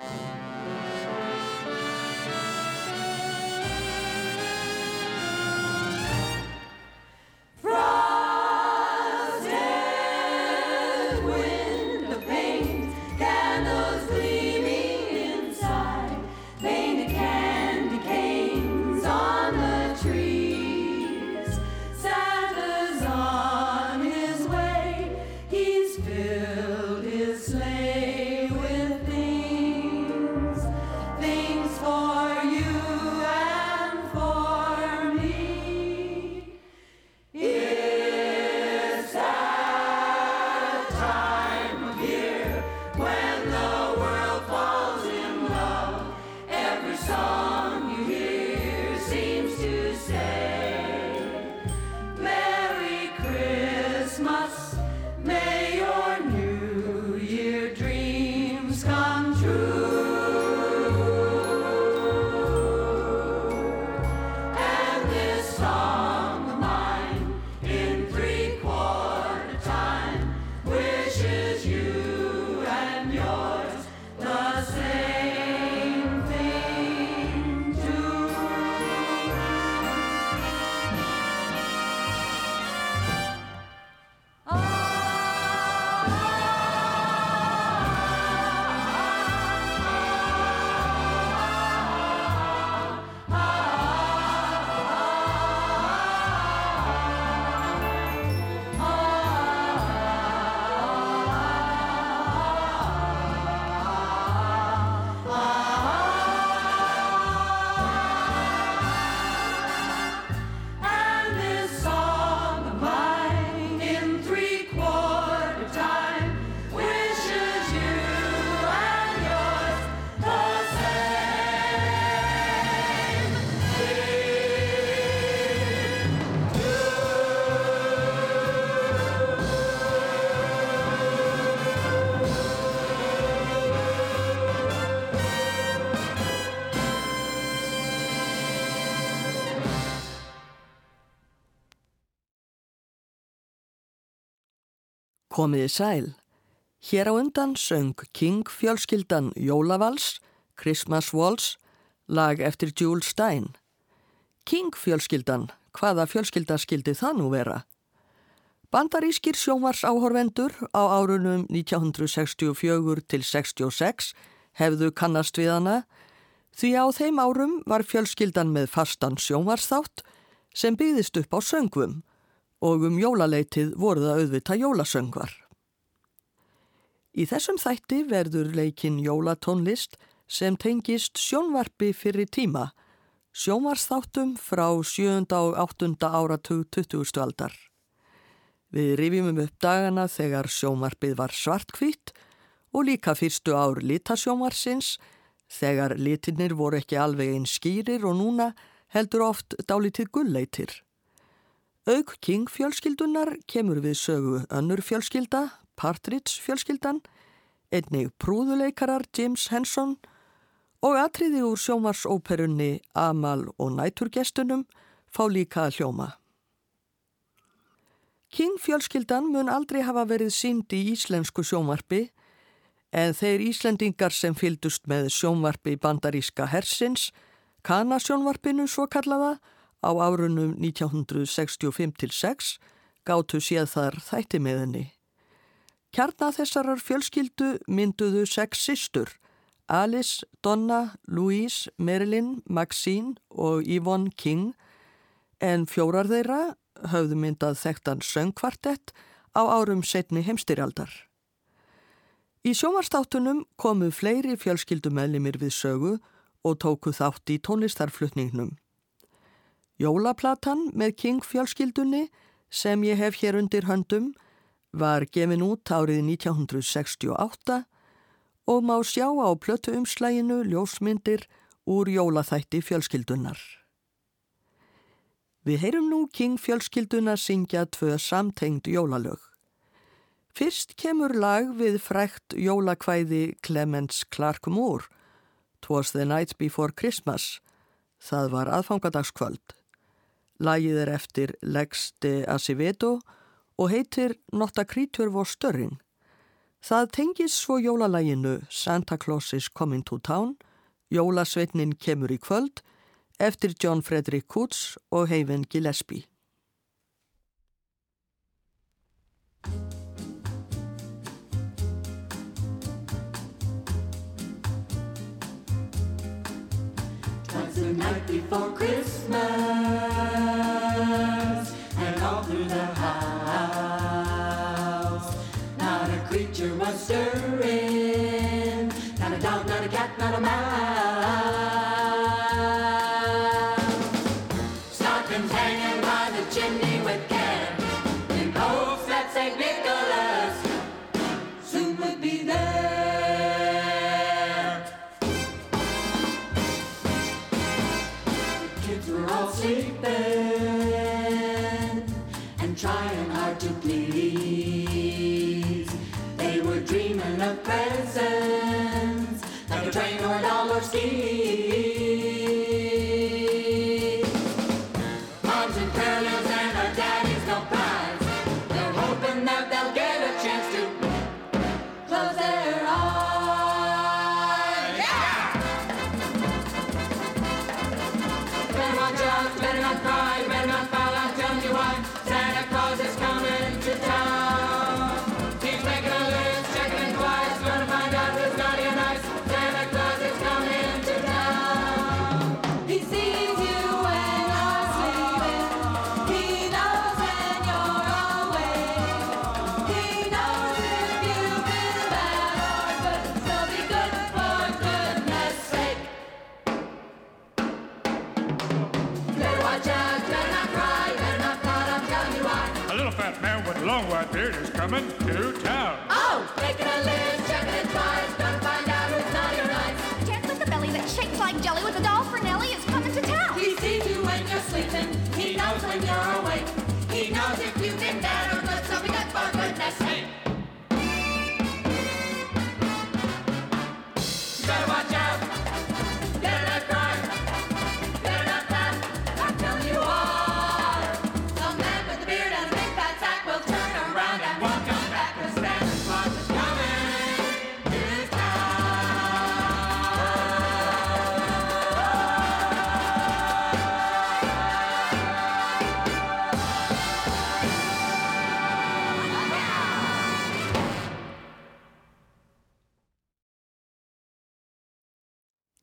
you Komiði sæl. Hér á undan söng King fjölskyldan Jólavals, Christmas Waltz, lag eftir Jules Stein. King fjölskyldan, hvaða fjölskylda skildi það nú vera? Bandarískir sjómars áhorvendur á árunum 1964 til 66 hefðu kannast við hana því á þeim árum var fjölskyldan með fastan sjómarsþátt sem byggðist upp á söngvum og um jólaleitið voru það auðvita jólasöngvar. Í þessum þætti verður leikin jólatónlist sem tengist sjónvarpi fyrir tíma, sjónvarsþáttum frá 7. og 8. áratug 20. aldar. Við rifjum upp dagana þegar sjónvarpið var svartkvitt og líka fyrstu ár litasjónvarsins þegar litinir voru ekki alveg einn skýrir og núna heldur oft dálítið gulleitir. Auk King fjölskyldunar kemur við sögu önnur fjölskylda, Partridge fjölskyldan, einnig prúðuleikarar James Henson og atriði úr sjómarsóperunni Amal og næturgestunum fá líka að hljóma. King fjölskyldan mun aldrei hafa verið sínd í íslensku sjómarpi en þeir Íslendingar sem fyldust með sjómarpi bandaríska hersins, kana sjónvarpinu svo kallaða, á árunum 1965-6 gáttu séð þar þætti með henni. Kjarna þessarar fjölskyldu mynduðu sex sistur, Alice, Donna, Louise, Marilyn, Maxine og Yvonne King, en fjórar þeirra höfðu myndað þekktan söngkvartett á árum setni heimstyrjaldar. Í sjómarstáttunum komu fleiri fjölskyldumælimir við sögu og tóku þátt í tónlistarflutningnum. Jólaplatan með King fjölskyldunni sem ég hef hér undir höndum var gefin út árið 1968 og má sjá á plötuumslæginu ljósmyndir úr jólaþætti fjölskyldunar. Við heyrum nú King fjölskylduna syngja tvö samtengd jólalög. Fyrst kemur lag við frækt jólakvæði Clemens Clark Moore, Twas the Night Before Christmas, það var aðfangadagskvöld. Lagið er eftir Lex de Acevedo og heitir Not a Creature Was Stirring. Það tengis svo jólalæginu Santa Claus is coming to town, Jólasveitnin kemur í kvöld, eftir John Frederick Coots og Haven Gillespie. The night before Christmas, and all through the house, not a creature was stirring, not a dog, not a cat, not a mouse. Allah'ım seni coming to town. Oh, making a list, checking it twice, gonna find out who's naughty or nice. Jet with a belly that shakes like jelly with a doll for Nelly is coming to town. He sees you when you're sleeping, he knows when you're awake. He knows if you've been bad or good, so be good for goodness sake.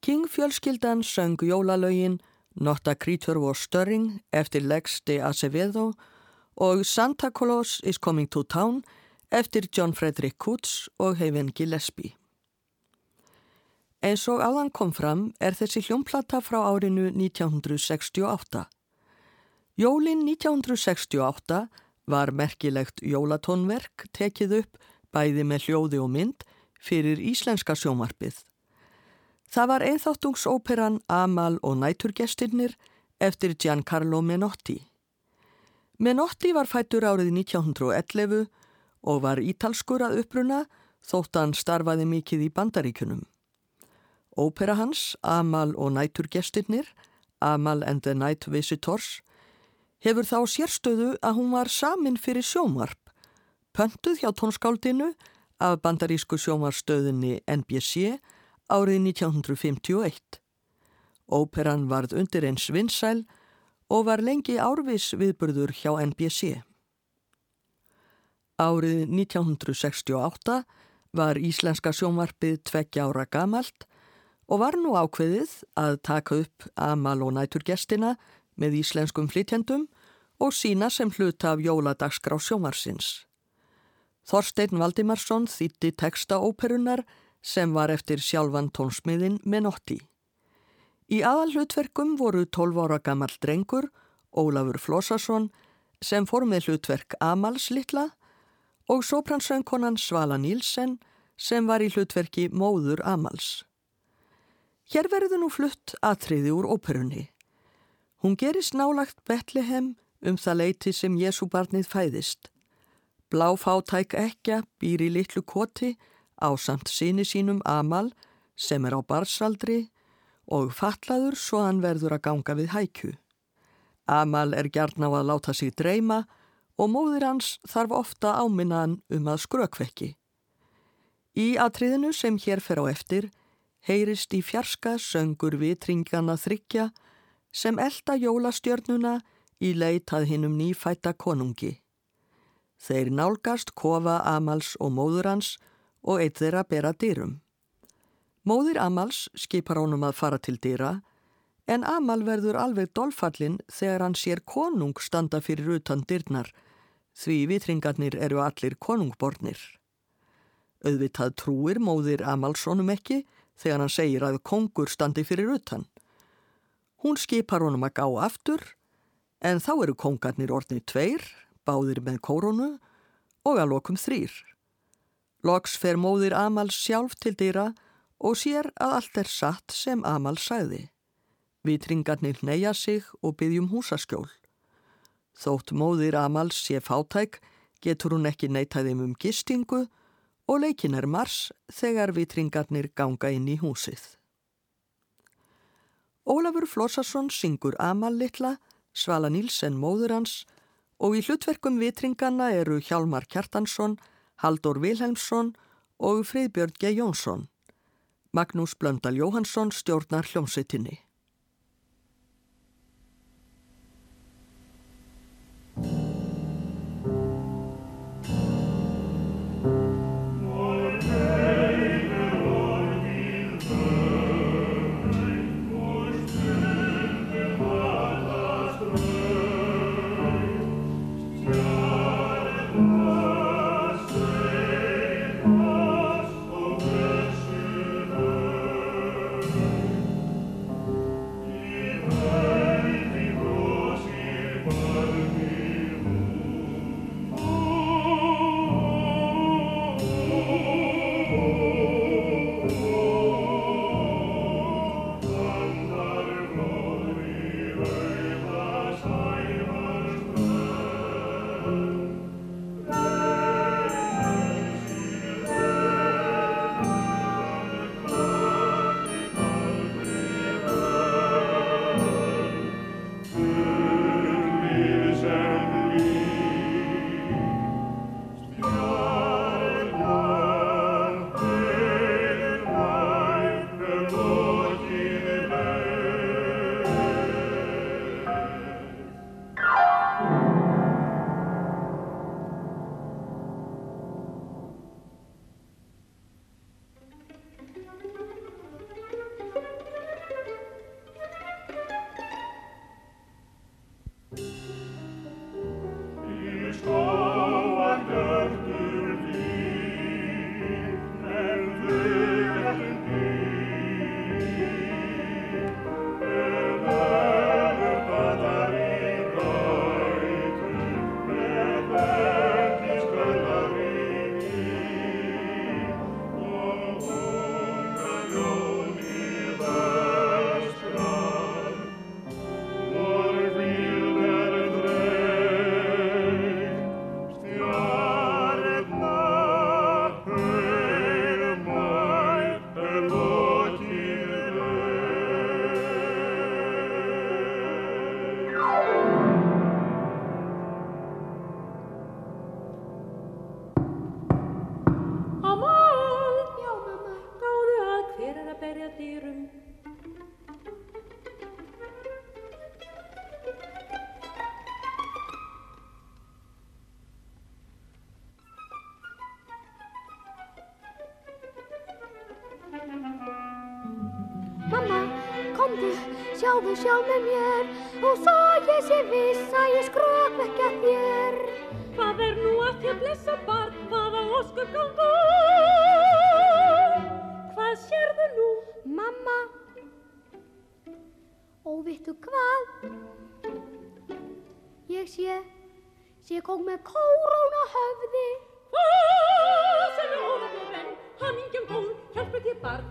King fjölskyldan söng jólalögin Not a Creature Was Stirring eftir Lex de Acevedo og Santa Claus is Coming to Town eftir John Frederick Coots og Haven Gillespie. Eins og áðan kom fram er þessi hljómplata frá árinu 1968. Jólin 1968 var merkilegt jólatónverk tekið upp bæði með hljóði og mynd fyrir íslenska sjómarpið. Það var einþáttungsóperan Amal og næturgestirnir eftir Giancarlo Menotti. Menotti var fættur árið 1911 og var ítalskur að uppruna þótt hann starfaði mikið í bandaríkunum. Ópera hans, Amal og næturgestirnir, Amal and the Night Visitors, hefur þá sérstöðu að hún var samin fyrir sjómarp, pöntuð hjá tónskáldinu af bandarísku sjómarstöðinni NBC árið 1951. Óperan varð undir eins vinsæl og var lengi árvis viðburður hjá NBC. Árið 1968 var íslenska sjónvarpið tveggja ára gamalt og var nú ákveðið að taka upp Amal og næturgestina með íslenskum flytjendum og sína sem hluta af jóladagsgrá sjónvarsins. Þorstein Valdimarsson þýtti texta óperunar sem var eftir sjálfan tónsmiðin Menotti. Í aðal hlutverkum voru 12 ára gammal drengur, Ólafur Flossarsson, sem fór með hlutverk Amals litla og sopransöngkonan Svala Nílsen sem var í hlutverki Móður Amals. Hér verður nú flutt atriði úr óperunni. Hún gerist nálagt Betlehem um það leiti sem Jésúbarnið fæðist. Bláfátæk ekja býr í litlu koti á samt síni sínum Amal sem er á barsaldri og fatlaður svo hann verður að ganga við hækju. Amal er gjarn á að láta sig dreyma og móðir hans þarf ofta áminna hann um að skrökvekki. Í atriðinu sem hér fer á eftir heyrist í fjarska söngur vitringana þryggja sem elda jólastjörnuna í leitað hinnum nýfætta konungi. Þeir nálgast kofa Amals og móður hans og eitt þeirra bera dýrum. Móðir Amals skipar honum að fara til dýra en Amal verður alveg dolfallin þegar hann sér konung standa fyrir utan dyrnar því vitringarnir eru allir konungbornir. Auðvitað trúir móðir Amalssonum ekki þegar hann segir að kongur standi fyrir utan. Hún skipar honum að gá aftur en þá eru kongarnir orðnið tveir, báðir með kórunu og að lokum þrýr. Loks fer móðir Amals sjálf til dýra og sér að allt er satt sem Amal sagði. Vitringarnir neyja sig og byggjum húsaskjól. Þótt móðir Amals sé fátæk getur hún ekki neytaðum um gistingu og leikin er mars þegar vitringarnir ganga inn í húsið. Ólafur Flósasson syngur Amal litla, Svala Nílsen móður hans og í hlutverkum vitringana eru Hjalmar Kjartansson, Haldur Vilhelmsson og Friðbjörn G. Jónsson. Magnús Blöndal Jóhansson stjórnar hljómsveitinni. Sjáðu sjálf með mér og svo ég sé viss að ég skrok ekki að þér. Hvað er nú að þér blessa barn, hvað á óskur ganga? Hvað sérðu nú? Mamma, og vittu hvað? Ég sé, sé kóng með kóróna höfði. Hvað sem er óðarblóðvenn, hann ingjum góð, hjálpur þér barn.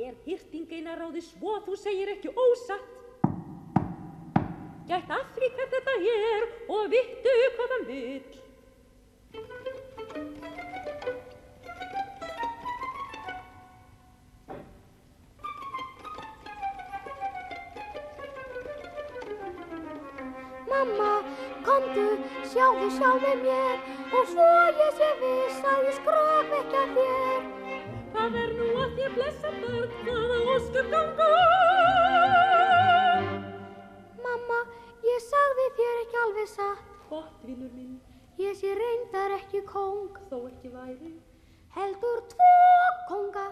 Er hýrtingeina ráði svo þú segir ekki ósatt? Gætt að því hvað þetta er og vittu hvað hann vill. Mamma, komdu, sjáðu sjálf með mér og svo ég sé viss að ég skröf ekki að þér. blessa barn, hvaða óskum ganga. Mamma, ég sagði þér ekki alveg satt. Gott, vinnur minn, Ég sé reyndar ekki kóng, þó ekki væri. heldur tvo konga.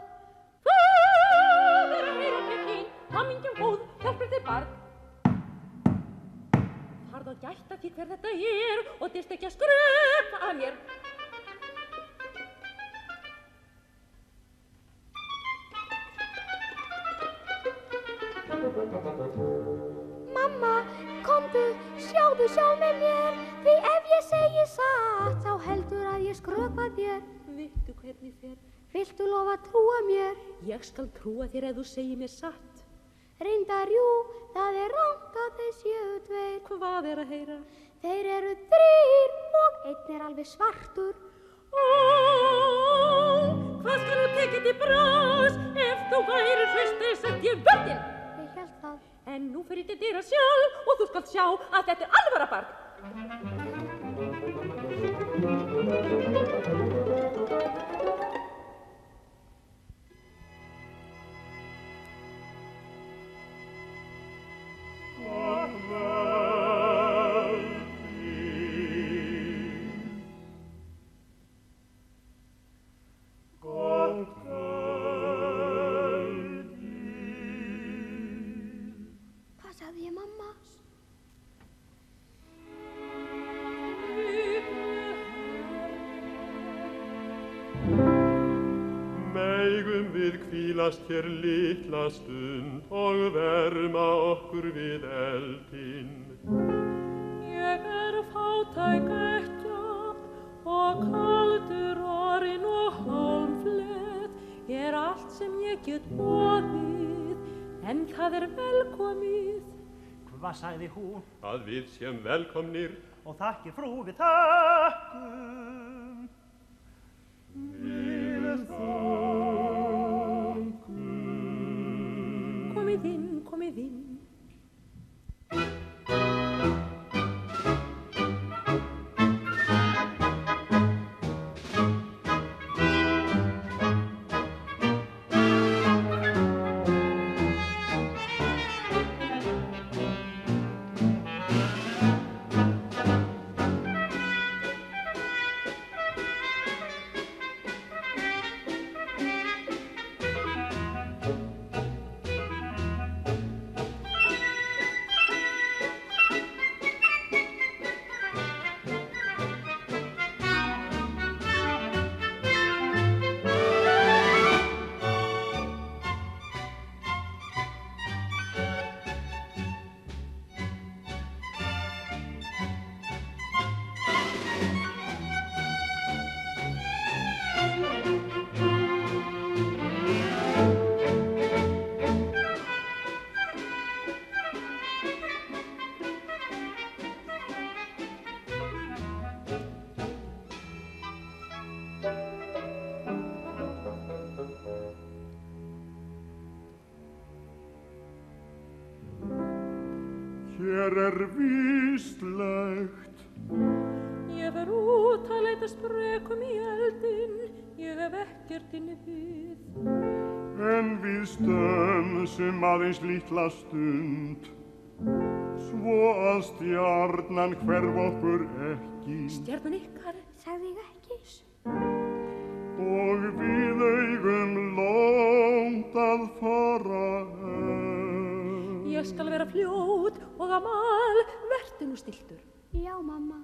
Hvað er að heyra Pekín? Hamingjum góð, hjálpar þið barn. Farð að gætta því hver þetta er og dyrst ekki að skröpa að mér. Sjáðu sjálf með mér, því ef ég segi satt, þá heldur að ég skröpa þér. Vittu hvernig fer? Viltu lofa að trúa mér? Ég skal trúa þér ef þú segir mér satt. Reyndar jú, það er rangt að þeir séu tveir. Hvað er að heyra? Þeir eru þrýr og einn er alveg svartur. Ó, hvað skal nú tekið til brás ef þú væri fyrst þess að ég völdin? Ég. En nú fyrir til dyra sjálf og þú skalt sjá að þetta er alvara barn. Við kvílast hér litla stund og verma okkur við eldinn. Ég er fátæk ekkja og kaldur orinn og hálflett. Ég er allt sem ég get bóðið, en það er velkomið. Hvað sagði hún? Að við séum velkomnir, Og þakki frú við þakkum. við þakkum. Aðeins litla stund. Svo að stjarnan hverf okkur ekki Stjarnan ykkar, Sagði ég ekki? og við eigum lónt að fara enn. ég skal vera fljót og amal, vertu nú stiltur. Já, mamma.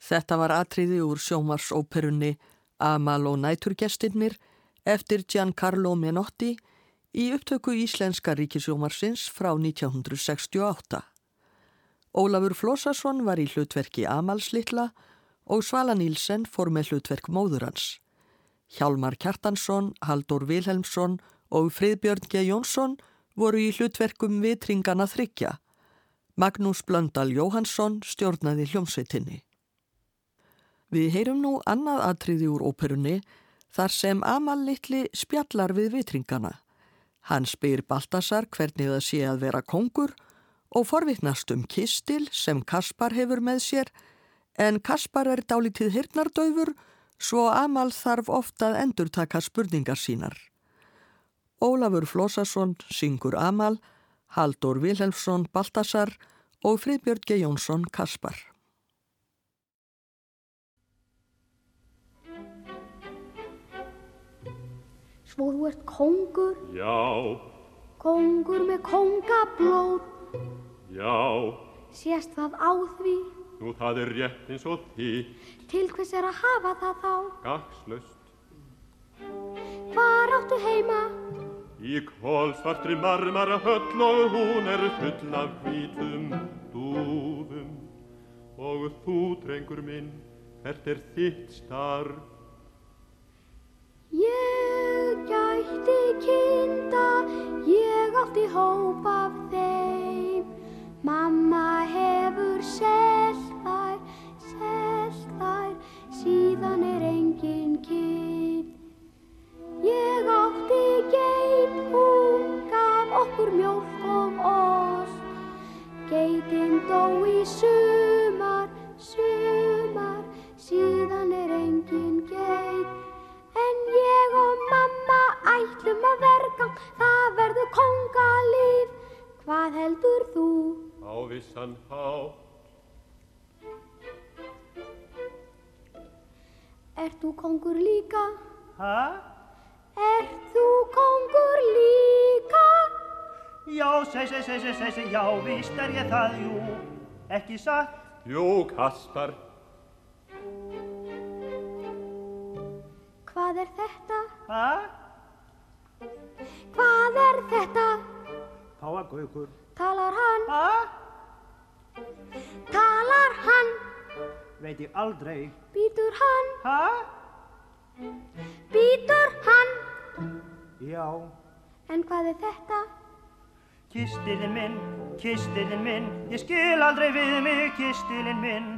Þetta var atriði úr sjómarsóperunni Amal og næturgestinnir eftir Giancarlo Menotti í upptöku Íslenska ríkisjómarsins frá 1968. Ólafur Flósason var í hlutverki Amals litla og Svala Nílsen fór með hlutverk móður hans. Hjálmar Kjartansson, Haldur Vilhelmsson og Friðbjörn G. Jónsson voru í hlutverkum vitringana þryggja. Magnús Blöndal Jóhansson stjórnaði hljómsveitinni. Við heyrum nú annað atriði úr óperunni þar sem Amal litli spjallar við vitringana. Hann spyr Baltasar hvernig það sé að vera kongur og forvitnast um kistil sem Kaspar hefur með sér en Kaspar er dálítið hirnardauður svo Amal þarf ofta að endurtaka spurningar sínar. Ólafur Flósasson syngur Amal, Haldur Vilhelmsson Baltasar og Friðbjörn G. Jónsson Kaspar. Svo þú ert kongur, Já, kongur með kongablóð, já, sést það á því, nú það er rétt eins og þitt, til hvers er að hafa það þá? gagslaust. Hvar áttu heima? Í kólsvartri marmara höll og hún er full af hvítum dúfum. Og þú, drengur minn, hvert er þitt starf? Ég gætti kinda, ég átti hóp af þeim. Mamma hefur selt þær, síðan er engin kyn. Ég átti geit, hún gaf okkur mjólk og ost. Geitin dó í sumar, sumar, síðan er engin geit. Ætlum að verka, það verður kongalíf. Hvað heldur þú? Á vissan hátt, Ert þú kongur líka? Hæ? Ert þú kongur líka? Já, seg, seg, seg, seg, seg, já, víst er ég það, jú. Ekki satt? jú, Kaspar, Hvað er þetta? Hæ? Hvað er þetta? Páagaukur. Talar hann? Hæ? Talar hann? Veit ég aldrei. Býtur hann? Hæ? Býtur hann? Já. En hvað er þetta? Kistilinn minn, kistilinn minn, ég skil aldrei við mig kistilinn minn.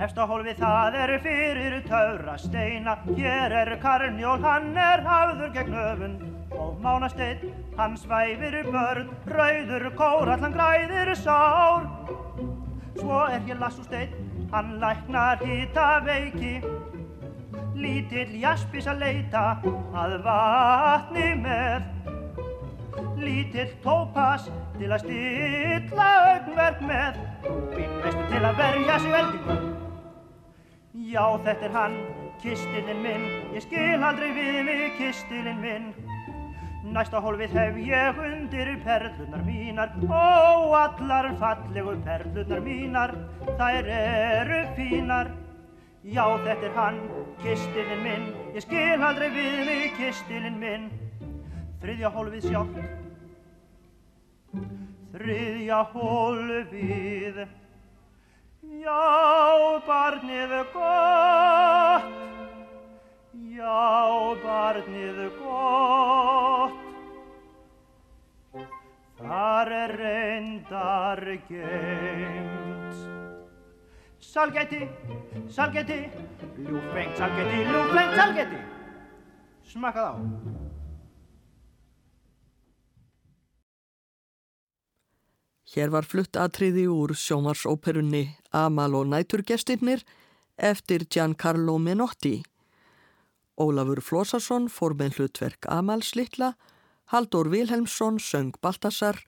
Efsta hólfið það er fyrir töfra steina, hér er karnjól, hann er hafður gegn öfund. Og mánasteinn, hann svæfir börn, rauður kór, allan græðir sár. Svo er hér lassústeinn, hann læknar hýta veiki. Lítill jaspis að leita að vatni með. Lítill tópas til að stilla augnverk með. Rúbín veistu til að verja sig eldingu. Já, þetta er hann, kistilinn minn, ég skil aldrei við mig kistilinn minn. Næsta hólfið hef ég undir perlunar mínar, ó, allar fallegu perlunar mínar, þær eru fínar. Já, þetta er hann, kistilinn minn, ég skil aldrei við mig kistilinn minn. Þriðja hólfið sjálft, þriðja hólfið. Já, barnið gott, já, barnið gott. Þar er reyndar geimt. Salgæti, salgæti, ljúfengt salgæti, ljúfengt salgæti. Smakkað á. Hér var flutt atriði úr sjómarsóperunni Amal og næturgestirnir eftir Giancarlo Menotti. Ólafur Flósarsson fór með hlutverk Amals litla, Haldur Vilhelmsson söng Baltasar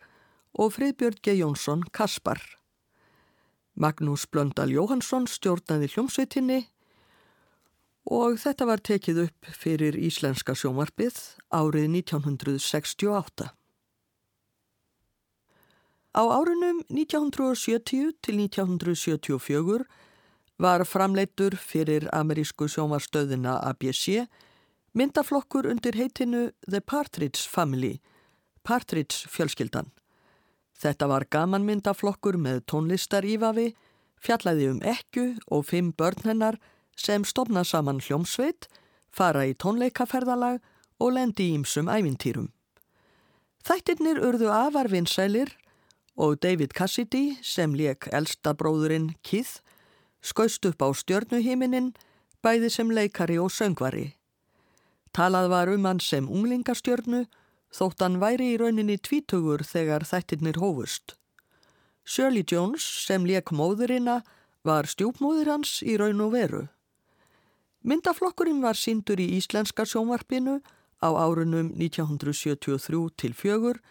og Friðbjörn G. Jónsson Kaspar. Magnús Blöndal Jóhansson stjórnaði hljómsveitinni og þetta var tekið upp fyrir Íslenska sjómarpið árið 1968. Á árunum 1970 til 1974 var framleittur fyrir amerísku sjómarstöðina ABC myndaflokkur undir heitinu The Partridge Family, Partridge fjölskyldan. Þetta var gamanmyndaflokkur með tónlistar ífafi, fjallaði um ekku og fimm börn hennar sem stopna saman hljómsveit, fara í tónleikaferðalag og lendi í ýmsum ævintýrum. Þættirnir urðu afar vinsælir og David Cassidy sem leik elsta bróðurinn Keith skaust upp á stjörnuhiminin bæði sem leikari og söngvari. Talað var um hann sem unglingastjörnu þótt hann væri í rauninni tvítugur þegar þættirnir hófust. Shirley Jones sem leik móðurina var stjúpmóður hans í raun og veru. Myndaflokkurinn var síndur í Íslenska sjónvarpinu á árunum 1973 til fjögur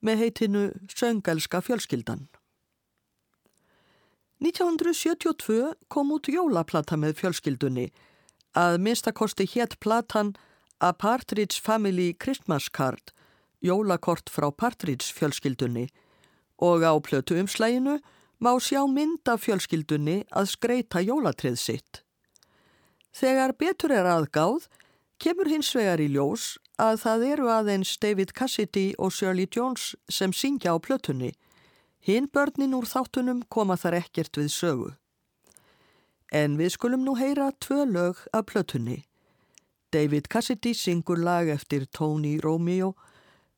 með heitinu Söngelska fjölskyldan. 1972 kom út jólaplata með fjölskyldunni. Að minnstakosti hétt platan A Partridge Family Christmas Card, jólakort frá Partridge fjölskyldunni og á plötu umslæginu má sjá mynda fjölskyldunni að skreita jólatrið sitt. Þegar betur er aðgáð, kemur hins vegar í ljós að það eru aðeins David Cassidy og Shirley Jones sem syngja á plötunni Hinn börnin úr þáttunum koma þar ekkert við sögu. En við skulum nú heyra tvö lög af plötunni. David Cassidy syngur lag eftir Tony Romeo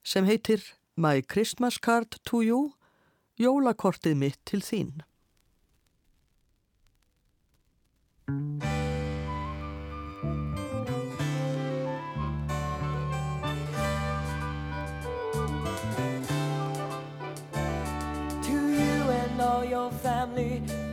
sem heitir My Christmas Card to You, jólakortið mitt til þín.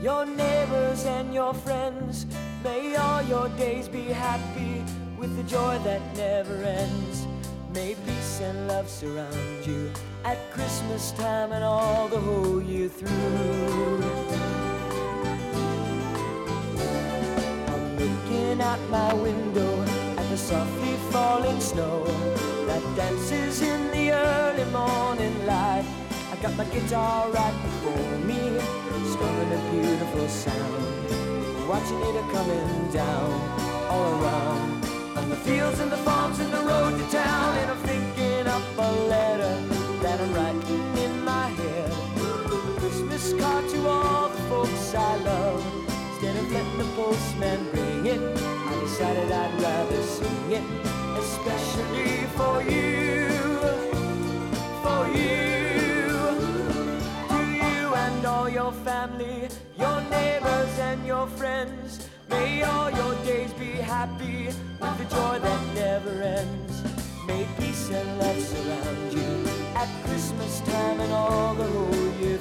Your neighbors and your friends. May all your days be happy with the joy that never ends. May peace and love surround you at Christmas time and all the whole year through. I'm looking out my window at the softly falling snow that dances in the early morning light. Got my guitar right before me, strumming a beautiful sound. Watching it coming down all around. On the fields and the farms and the road to town. And I'm thinking up a letter that I'm writing in my head. A Christmas card to all the folks I love. Instead of letting the postman bring it, I decided I'd rather sing it, especially for you, for you your family, your neighbors and your friends. May all your days be happy with the joy that never ends. May peace and love surround you at Christmas time and all the whole year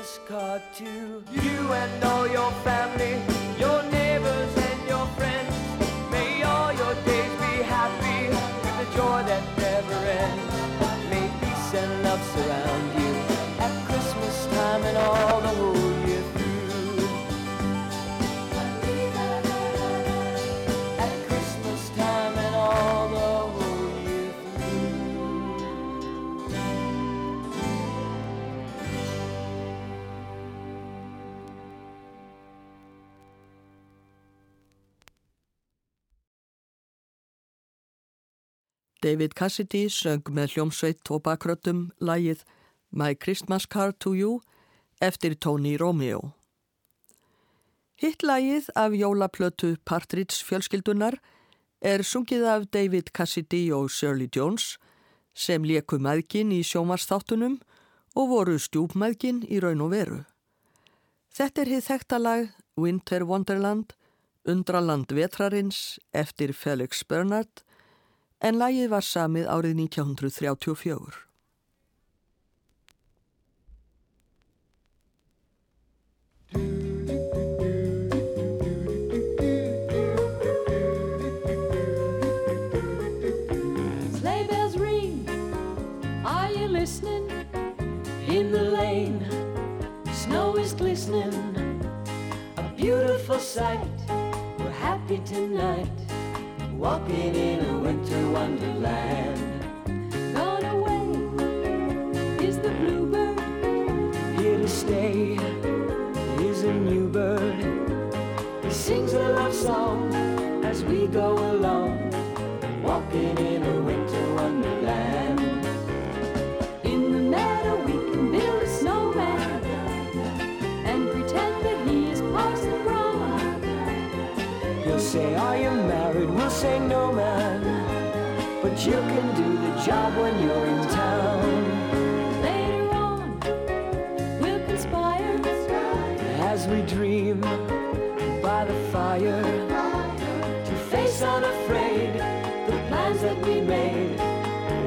Christmas to. You and all your family, your neighbors David Cassidy söng með hljómsveit og bakröttum lægið My Christmas Card to You eftir Tony Romeo. Hitt lægið af jólaplötu Partridge fjölskyldunar er sungið af David Cassidy og Shirley Jones sem leku maðgin í sjómarstáttunum og voru stjúpmaðgin í raun og veru. Þetta er hitt þektalag Winter Wonderland, Undraland vetrarins eftir Felix Bernard en lagið var samið árið 1934. Sleigh bells ring, are you listening? In the lane, snow is glistening, A beautiful sight, we're happy tonight, walking in a winter wonderland. gone away is the bluebird. Here to stay is a new bird. He sings a love song as we go along, you can do the job when you're in town. Later on, we'll conspire As we dream by the fire to face unafraid the plans that we made,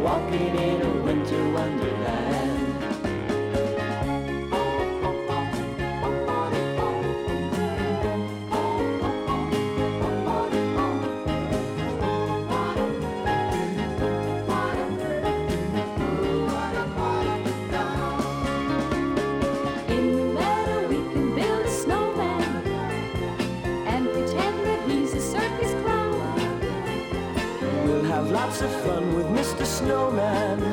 walking in a winter wonderland. Snowman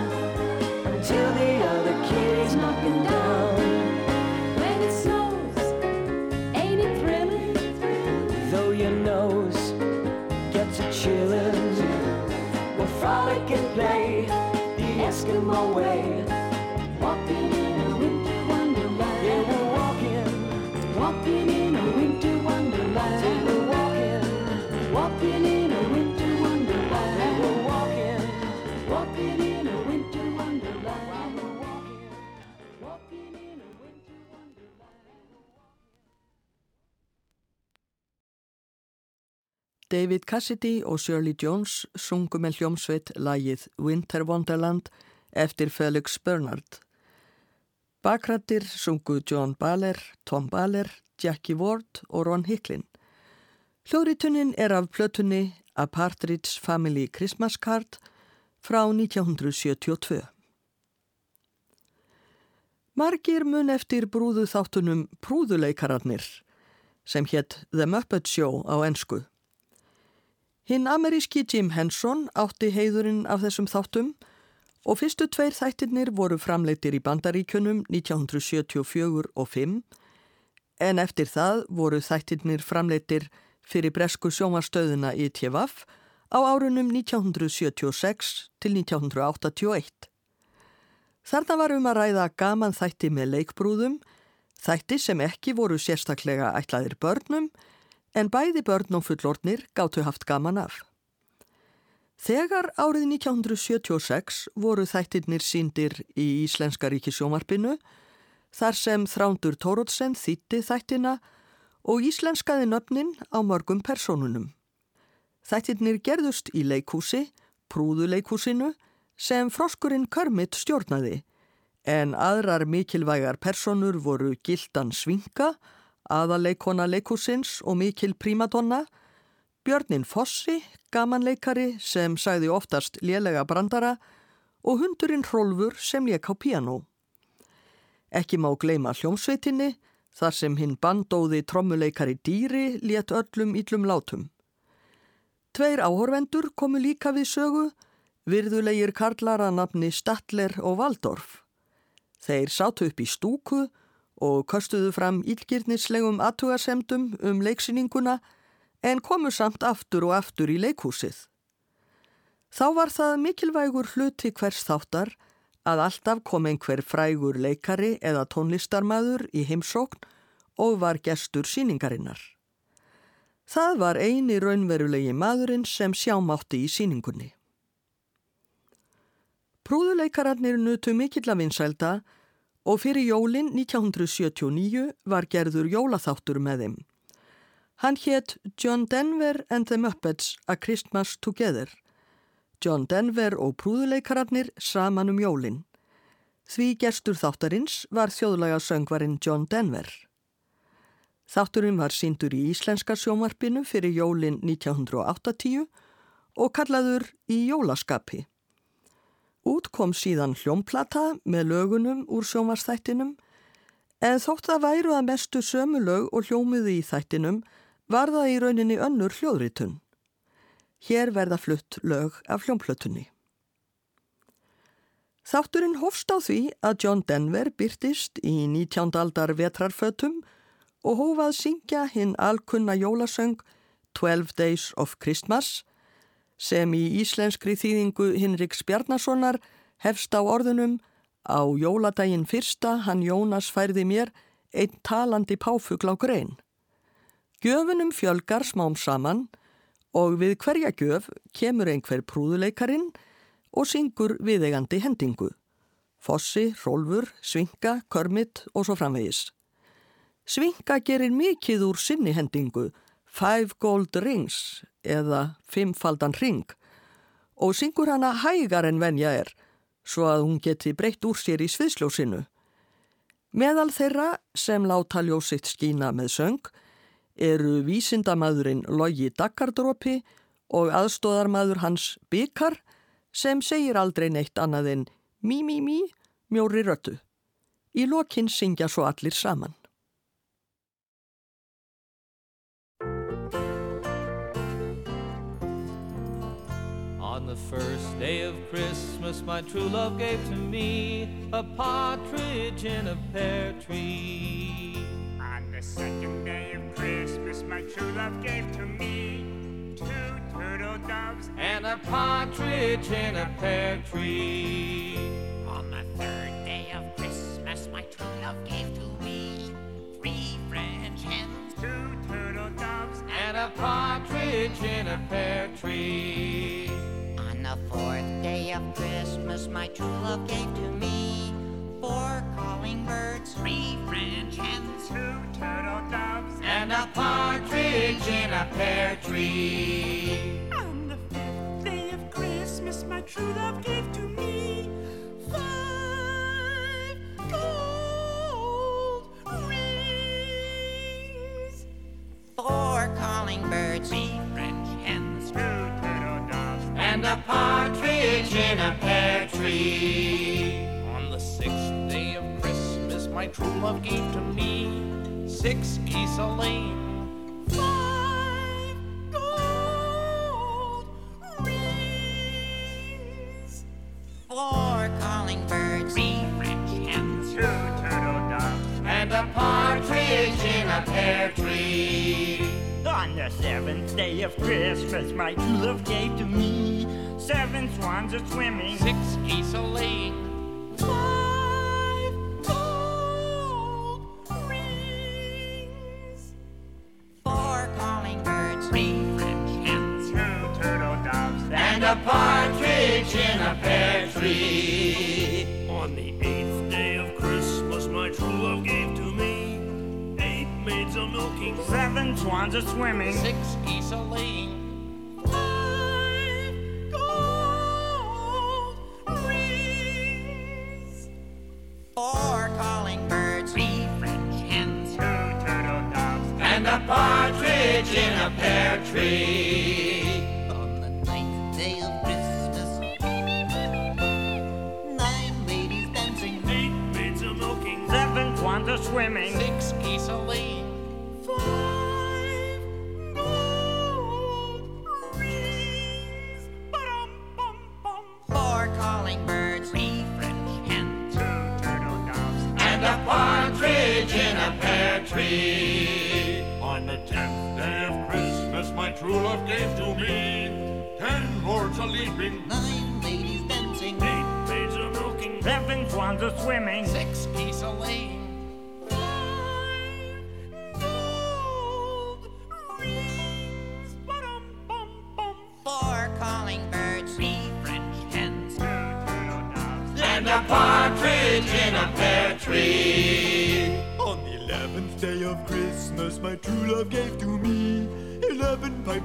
until the other kids knock him down. When it snows, ain't it thrilling? Though your nose gets a chillin', we'll frolic and play the Eskimo way. David Cassidy og Shirley Jones sungu með hljómsveit lagið Winter Wonderland eftir Felix Bernard. Bakrættir sungu John Baller, Tom Baller, Jackie Ward og Ron Hicklin. Hljóðritunin er af plötunni A Partridge Family Christmas Card frá 1972. Margir mun eftir brúðu þáttunum Prúðuleikararnir sem hétt The Muppet Show á ensku. Hinn ameríski Jim Henson átti heiðurinn af þessum þáttum og fyrstu tveir þættirnir voru framleitir í bandaríkjunum 1974 og 5 en eftir það voru þættirnir framleitir fyrir bresku sjómarstöðuna í TVF á árunum 1976 til 1981. Þarna var um að ræða gaman þætti með leikbrúðum, þætti sem ekki voru sérstaklega ætlaðir börnum en bæði börn og fullornir gáttu haft gaman af. Þegar árið 1976 voru þættirnir síndir í Íslenska ríkisjómarpinu þar sem Þrándur Tórótsen þýtti þættina og íslenskaði nöfnin á mörgum personunum. Þættirnir gerðust í leikhúsi, prúðuleikhúsinu, sem froskurinn Körmit stjórnaði, en aðrar mikilvægar personur voru Gildan Svinga, aðaleikona leikhúsins og mikil prímadonna, Björnin Fossi, gamanleikari sem sagði oftast lélega brandara og hundurinn Hrólfur sem lék á piano. Ekki má gleima hljómsveitinni, þar sem hinn bandóði trommuleikari dýri lét öllum íllum látum. Tveir áhorvendur komu líka við sögu, virðulegir karlar að nafni Statler og Valdorf. Þeir sátu upp í stúku og köstuðu fram ílgirnislegum aðtugasemdum um leiksýninguna en komu samt aftur og aftur í leikhúsið. Þá var það mikilvægur hluti hvers þáttar að alltaf kom einhver frægur leikari eða tónlistarmaður í heimsókn og var gestur síningarinnar. Það var eini raunverulegi maðurinn sem sjámátti í síningunni. Prúðuleikararnir nutu mikill að vinsælda og fyrir jólin 1979 var gerður jólaþáttur með þeim. Hann hétt John Denver and the Muppets A Christmas Together. John Denver og prúðuleikararnir saman um jólin. Því gestur þáttarins var þjóðlega söngvarinn John Denver. Þátturinn var síndur í Íslenska sjómarpinu fyrir jólin 1980 og kallaður í jólaskapi. Út kom síðan hljómplata með lögunum úr sjómarstættinum en þótt það væru að mestu sömu lög og hljómiði í þættinum var það í rauninni önnur hljóðritun. Hér verða flutt lög af hljómplötunni. Þátturinn hófst á því að John Denver byrtist í 19. aldar vetrarfötum og hófað syngja hinn alkunna jólasöng 12 Days of Christmas sem í íslenskri þýðingu Hinriks Bjarnasonar hefst á orðunum á jóladaginn fyrsta hann Jónas færði mér einn talandi páfugl á grein. Gjöfunum fjölgar smám saman og við hverja gjöf kemur einhver prúðuleikarin og syngur viðegandi hendingu. Fossi, Rólfur, Svinga, Körmit og svo framvegis. Svinga gerir mikið úr sinni hendingu, Five Gold Rings eða Fimmfaldan Ring og syngur hana hægar en venja er, svo að hún geti breytt úr sér í sviðsljósinu. Meðal þeirra sem láta ljósitt skína með söng eru vísindamaðurinn Logi Daggardrópi og aðstóðarmaður hans Bykar sem segir aldrei neitt annað en mí mí mí mjóri röttu. Í lokinn syngja svo allir saman. First day of Christmas, my true love gave to me a partridge in a pear tree. On the second day of Christmas, my true love gave to me two turtle doves and a partridge in a pear tree. On the third day of Christmas, my true love gave to me three French hens, two turtle doves and a partridge in a pear tree. Of Christmas, my true love gave to me four calling birds, three French hens, two turtle doves and a partridge in a pear tree. On the fifth day of Christmas, my true love gave to a pear tree. On the sixth day of Christmas, my true love gave to me six geese a laying. five gold rings, four calling birds, three French hens, two turtle doves and a partridge in a pear tree. On the seventh day of Christmas, my true love gave to me seven swans a swimming, Six geese a laying. five gold rings, four calling birds, three French hens, two turtle doves. And a partridge in a pear tree. On the eighth day of Christmas, my true love gave to me eight maids a milking, seven swans a swimming, six geese a laying. Partridge in a pear tree. On the ninth day of Christmas, nine ladies dancing, Eight maids a milking, seven swans a swimming, six geese a laying. five gold rings, ba-dum-bum-bum. four calling birds, three French hens, two turtle doves and a partridge in a pear tree. True love gave to me. Ten lords a leaping, nine ladies dancing, eight maids a milking, seven swans a swimming, six geese a laying.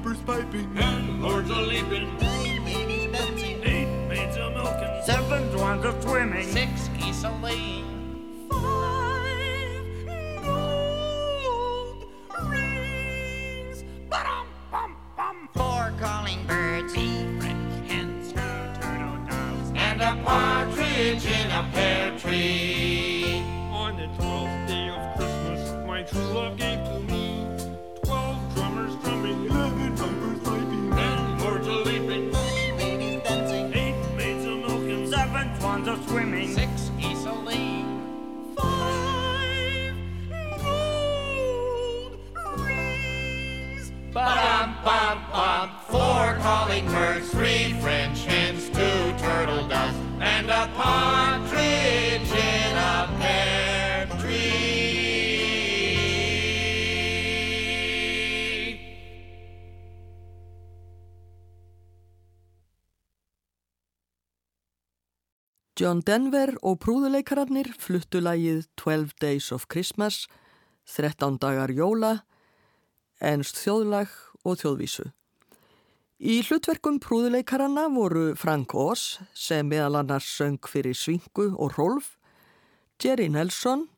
Eleven piping. Ten lords a leaping, nine ladies dancing, eight maids a milking, seven swans a swimming, six geese a laying. Five gold rings, ba-dum-bum-bum. four calling birds, three French hens, two turtle doves And a partridge in a pear tree. On the twelfth day of Christmas, my true love gave to me calling birds, three French hens, two turtle doves, and a partridge in a pear tree. John Denver og prúðuleikararnir fluttu lægið 12 Days of Christmas, 13 dagar jóla, ennst þjóðlag og þjóðvísu. Í hlutverkum prúðuleikaranna voru Frank Oz sem meðal annars söng fyrir Svingu og Rolf, Jerry Nelson,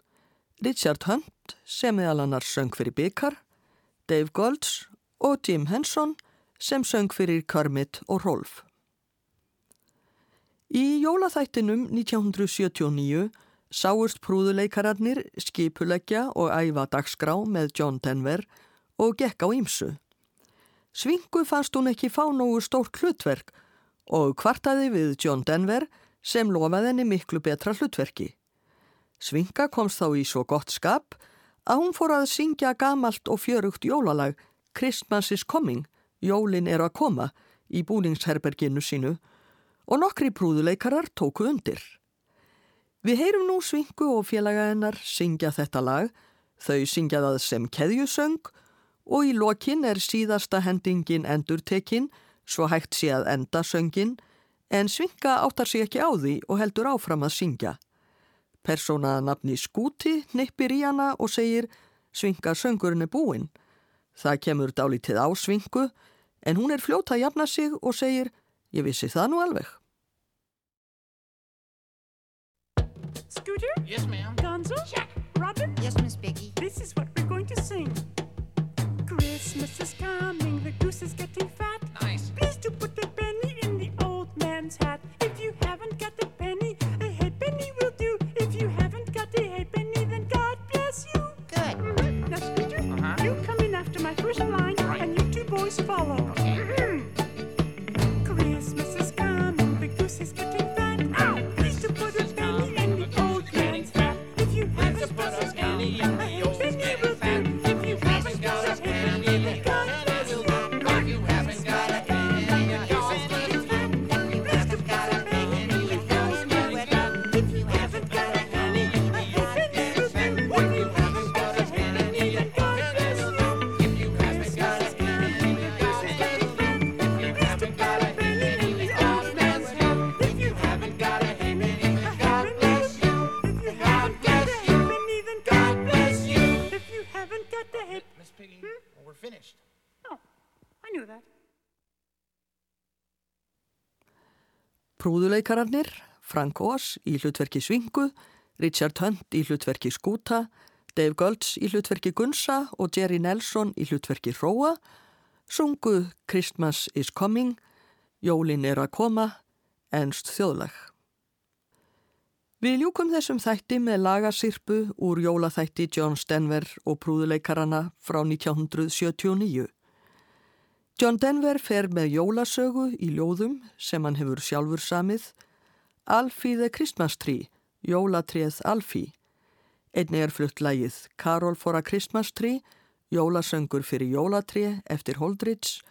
Richard Hunt sem meðal annars söng fyrir Bikar, Dave Golds og Jim Henson sem söng fyrir Kermit og Rolf. Í jólaþættinum 1979 sáust prúðuleikararnir skipuleggja og æfa dagskrá með John Denver og gekk á ýmsu. Svingu fannst hún ekki fá nógu stórt hlutverk og kvartaði við John Denver sem lofaði henni miklu betra hlutverki. Svinga komst þá í svo gott skap að hún fór að syngja gamalt og fjörugt jólalag Christmas is coming, jólin er að koma í búningsherberginu sínu og nokkri prúðuleikarar tóku undir. Við heyrum nú Svingu og félaga hennar syngja þetta lag, þau syngja það sem keðjusöng og í lokin er síðasta hendingin endurtekinn svo hægt sé að enda söngin en Svinga áttar sig ekki á því og heldur áfram að syngja. Persónaða nafni Skúti nippir í hana og segir Svinga söngurinn er búinn. Það kemur dálítið á Svingu en hún er fljóta að jafna sig og segir Ég vissi það nú alveg. Scooter? Yes, ma'am. Gonzo? Check. Robin? Yes, Miss Piggy. This is what we're going to sing. Christmas is coming, the goose is getting fat. Nice. Please do put a penny in the old man's hat. If you haven't got a penny, a halfpenny will do. If you haven't got a halfpenny, then God bless you. Good. Mhm. Now, Scooter, Uh-huh. you come in after my first line, and you two boys follow. Mhm. Christmas is coming, the goose is getting Prúðuleikararnir, Frank Oz í hlutverki Svingu, Richard Hunt í hlutverki Skúta, Dave Golds í hlutverki Gunsa og Jerry Nelson í hlutverki Róa, sungu Christmas is coming, Jólin er að koma, ennst þjóðlag. Við ljúkum þessum þætti með lagasirpu úr jólaþætti John Denver og prúðuleikarana frá 1979. John Denver fer með jólasögu í ljóðum sem hann hefur sjálfur samið, Alfie the Christmas Tree, jólatréð Alfie. Einni er flutt lægið Carol for a Christmas Tree, jólasöngur fyrir jólatré eftir Holdridge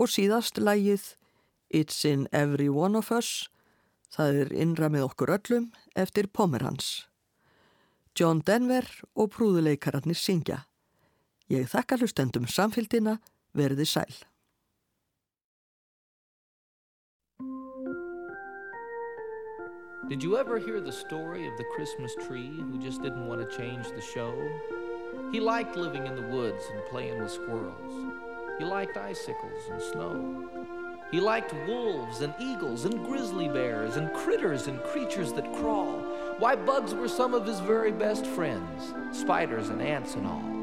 og síðast lægið It's in every one of us, það er innra með okkur öllum eftir Pomerans. John Denver og prúðuleikararnir syngja. Ég þakka hlustendum samfélgina, verði sæl. Did you ever hear the story of the Christmas tree who just didn't want to change the show? He liked living in the woods and playing with squirrels. He liked icicles and snow. He liked wolves and eagles and grizzly bears and critters and creatures that crawl. Why, bugs were some of his very best friends, spiders and ants and all.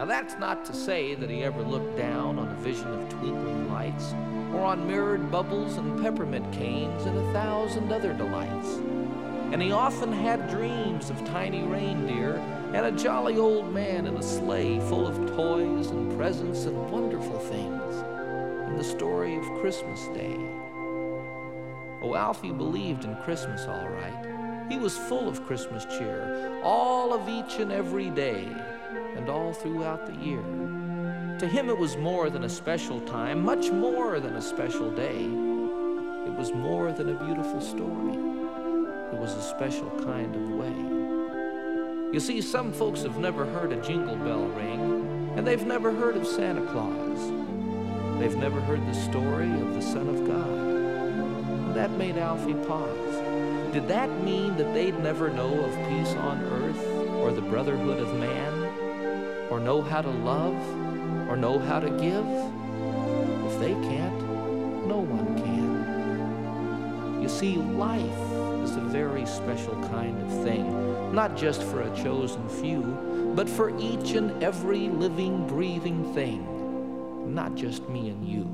Now, that's not to say that he ever looked down on a vision of twinkling lights, or on mirrored bubbles and peppermint canes and a thousand other delights. And he often had dreams of tiny reindeer and a jolly old man in a sleigh full of toys and presents and wonderful things, and the story of Christmas Day. Oh, Alfie believed in Christmas all right. He was full of Christmas cheer, all of each and every day, all throughout the year. To him, it was more than a special time, much more than a special day. It was more than a beautiful story. It was a special kind of way. You see, some folks have never heard a jingle bell ring, and they've never heard of Santa Claus. They've never heard the story of the Son of God. And that made Alfie pause. Did that mean that they'd never know of peace on earth or the brotherhood of man, or know how to love, or know how to give? If they can't, no one can. You see, life is a very special kind of thing, not just for a chosen few, but for each and every living, breathing thing, not just me and you.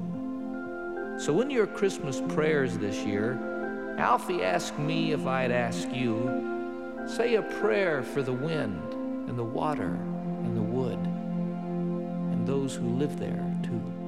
So, in your Christmas prayers this year, Alfie asked me if I'd ask you, say a prayer for the wind and the water those who live there, too.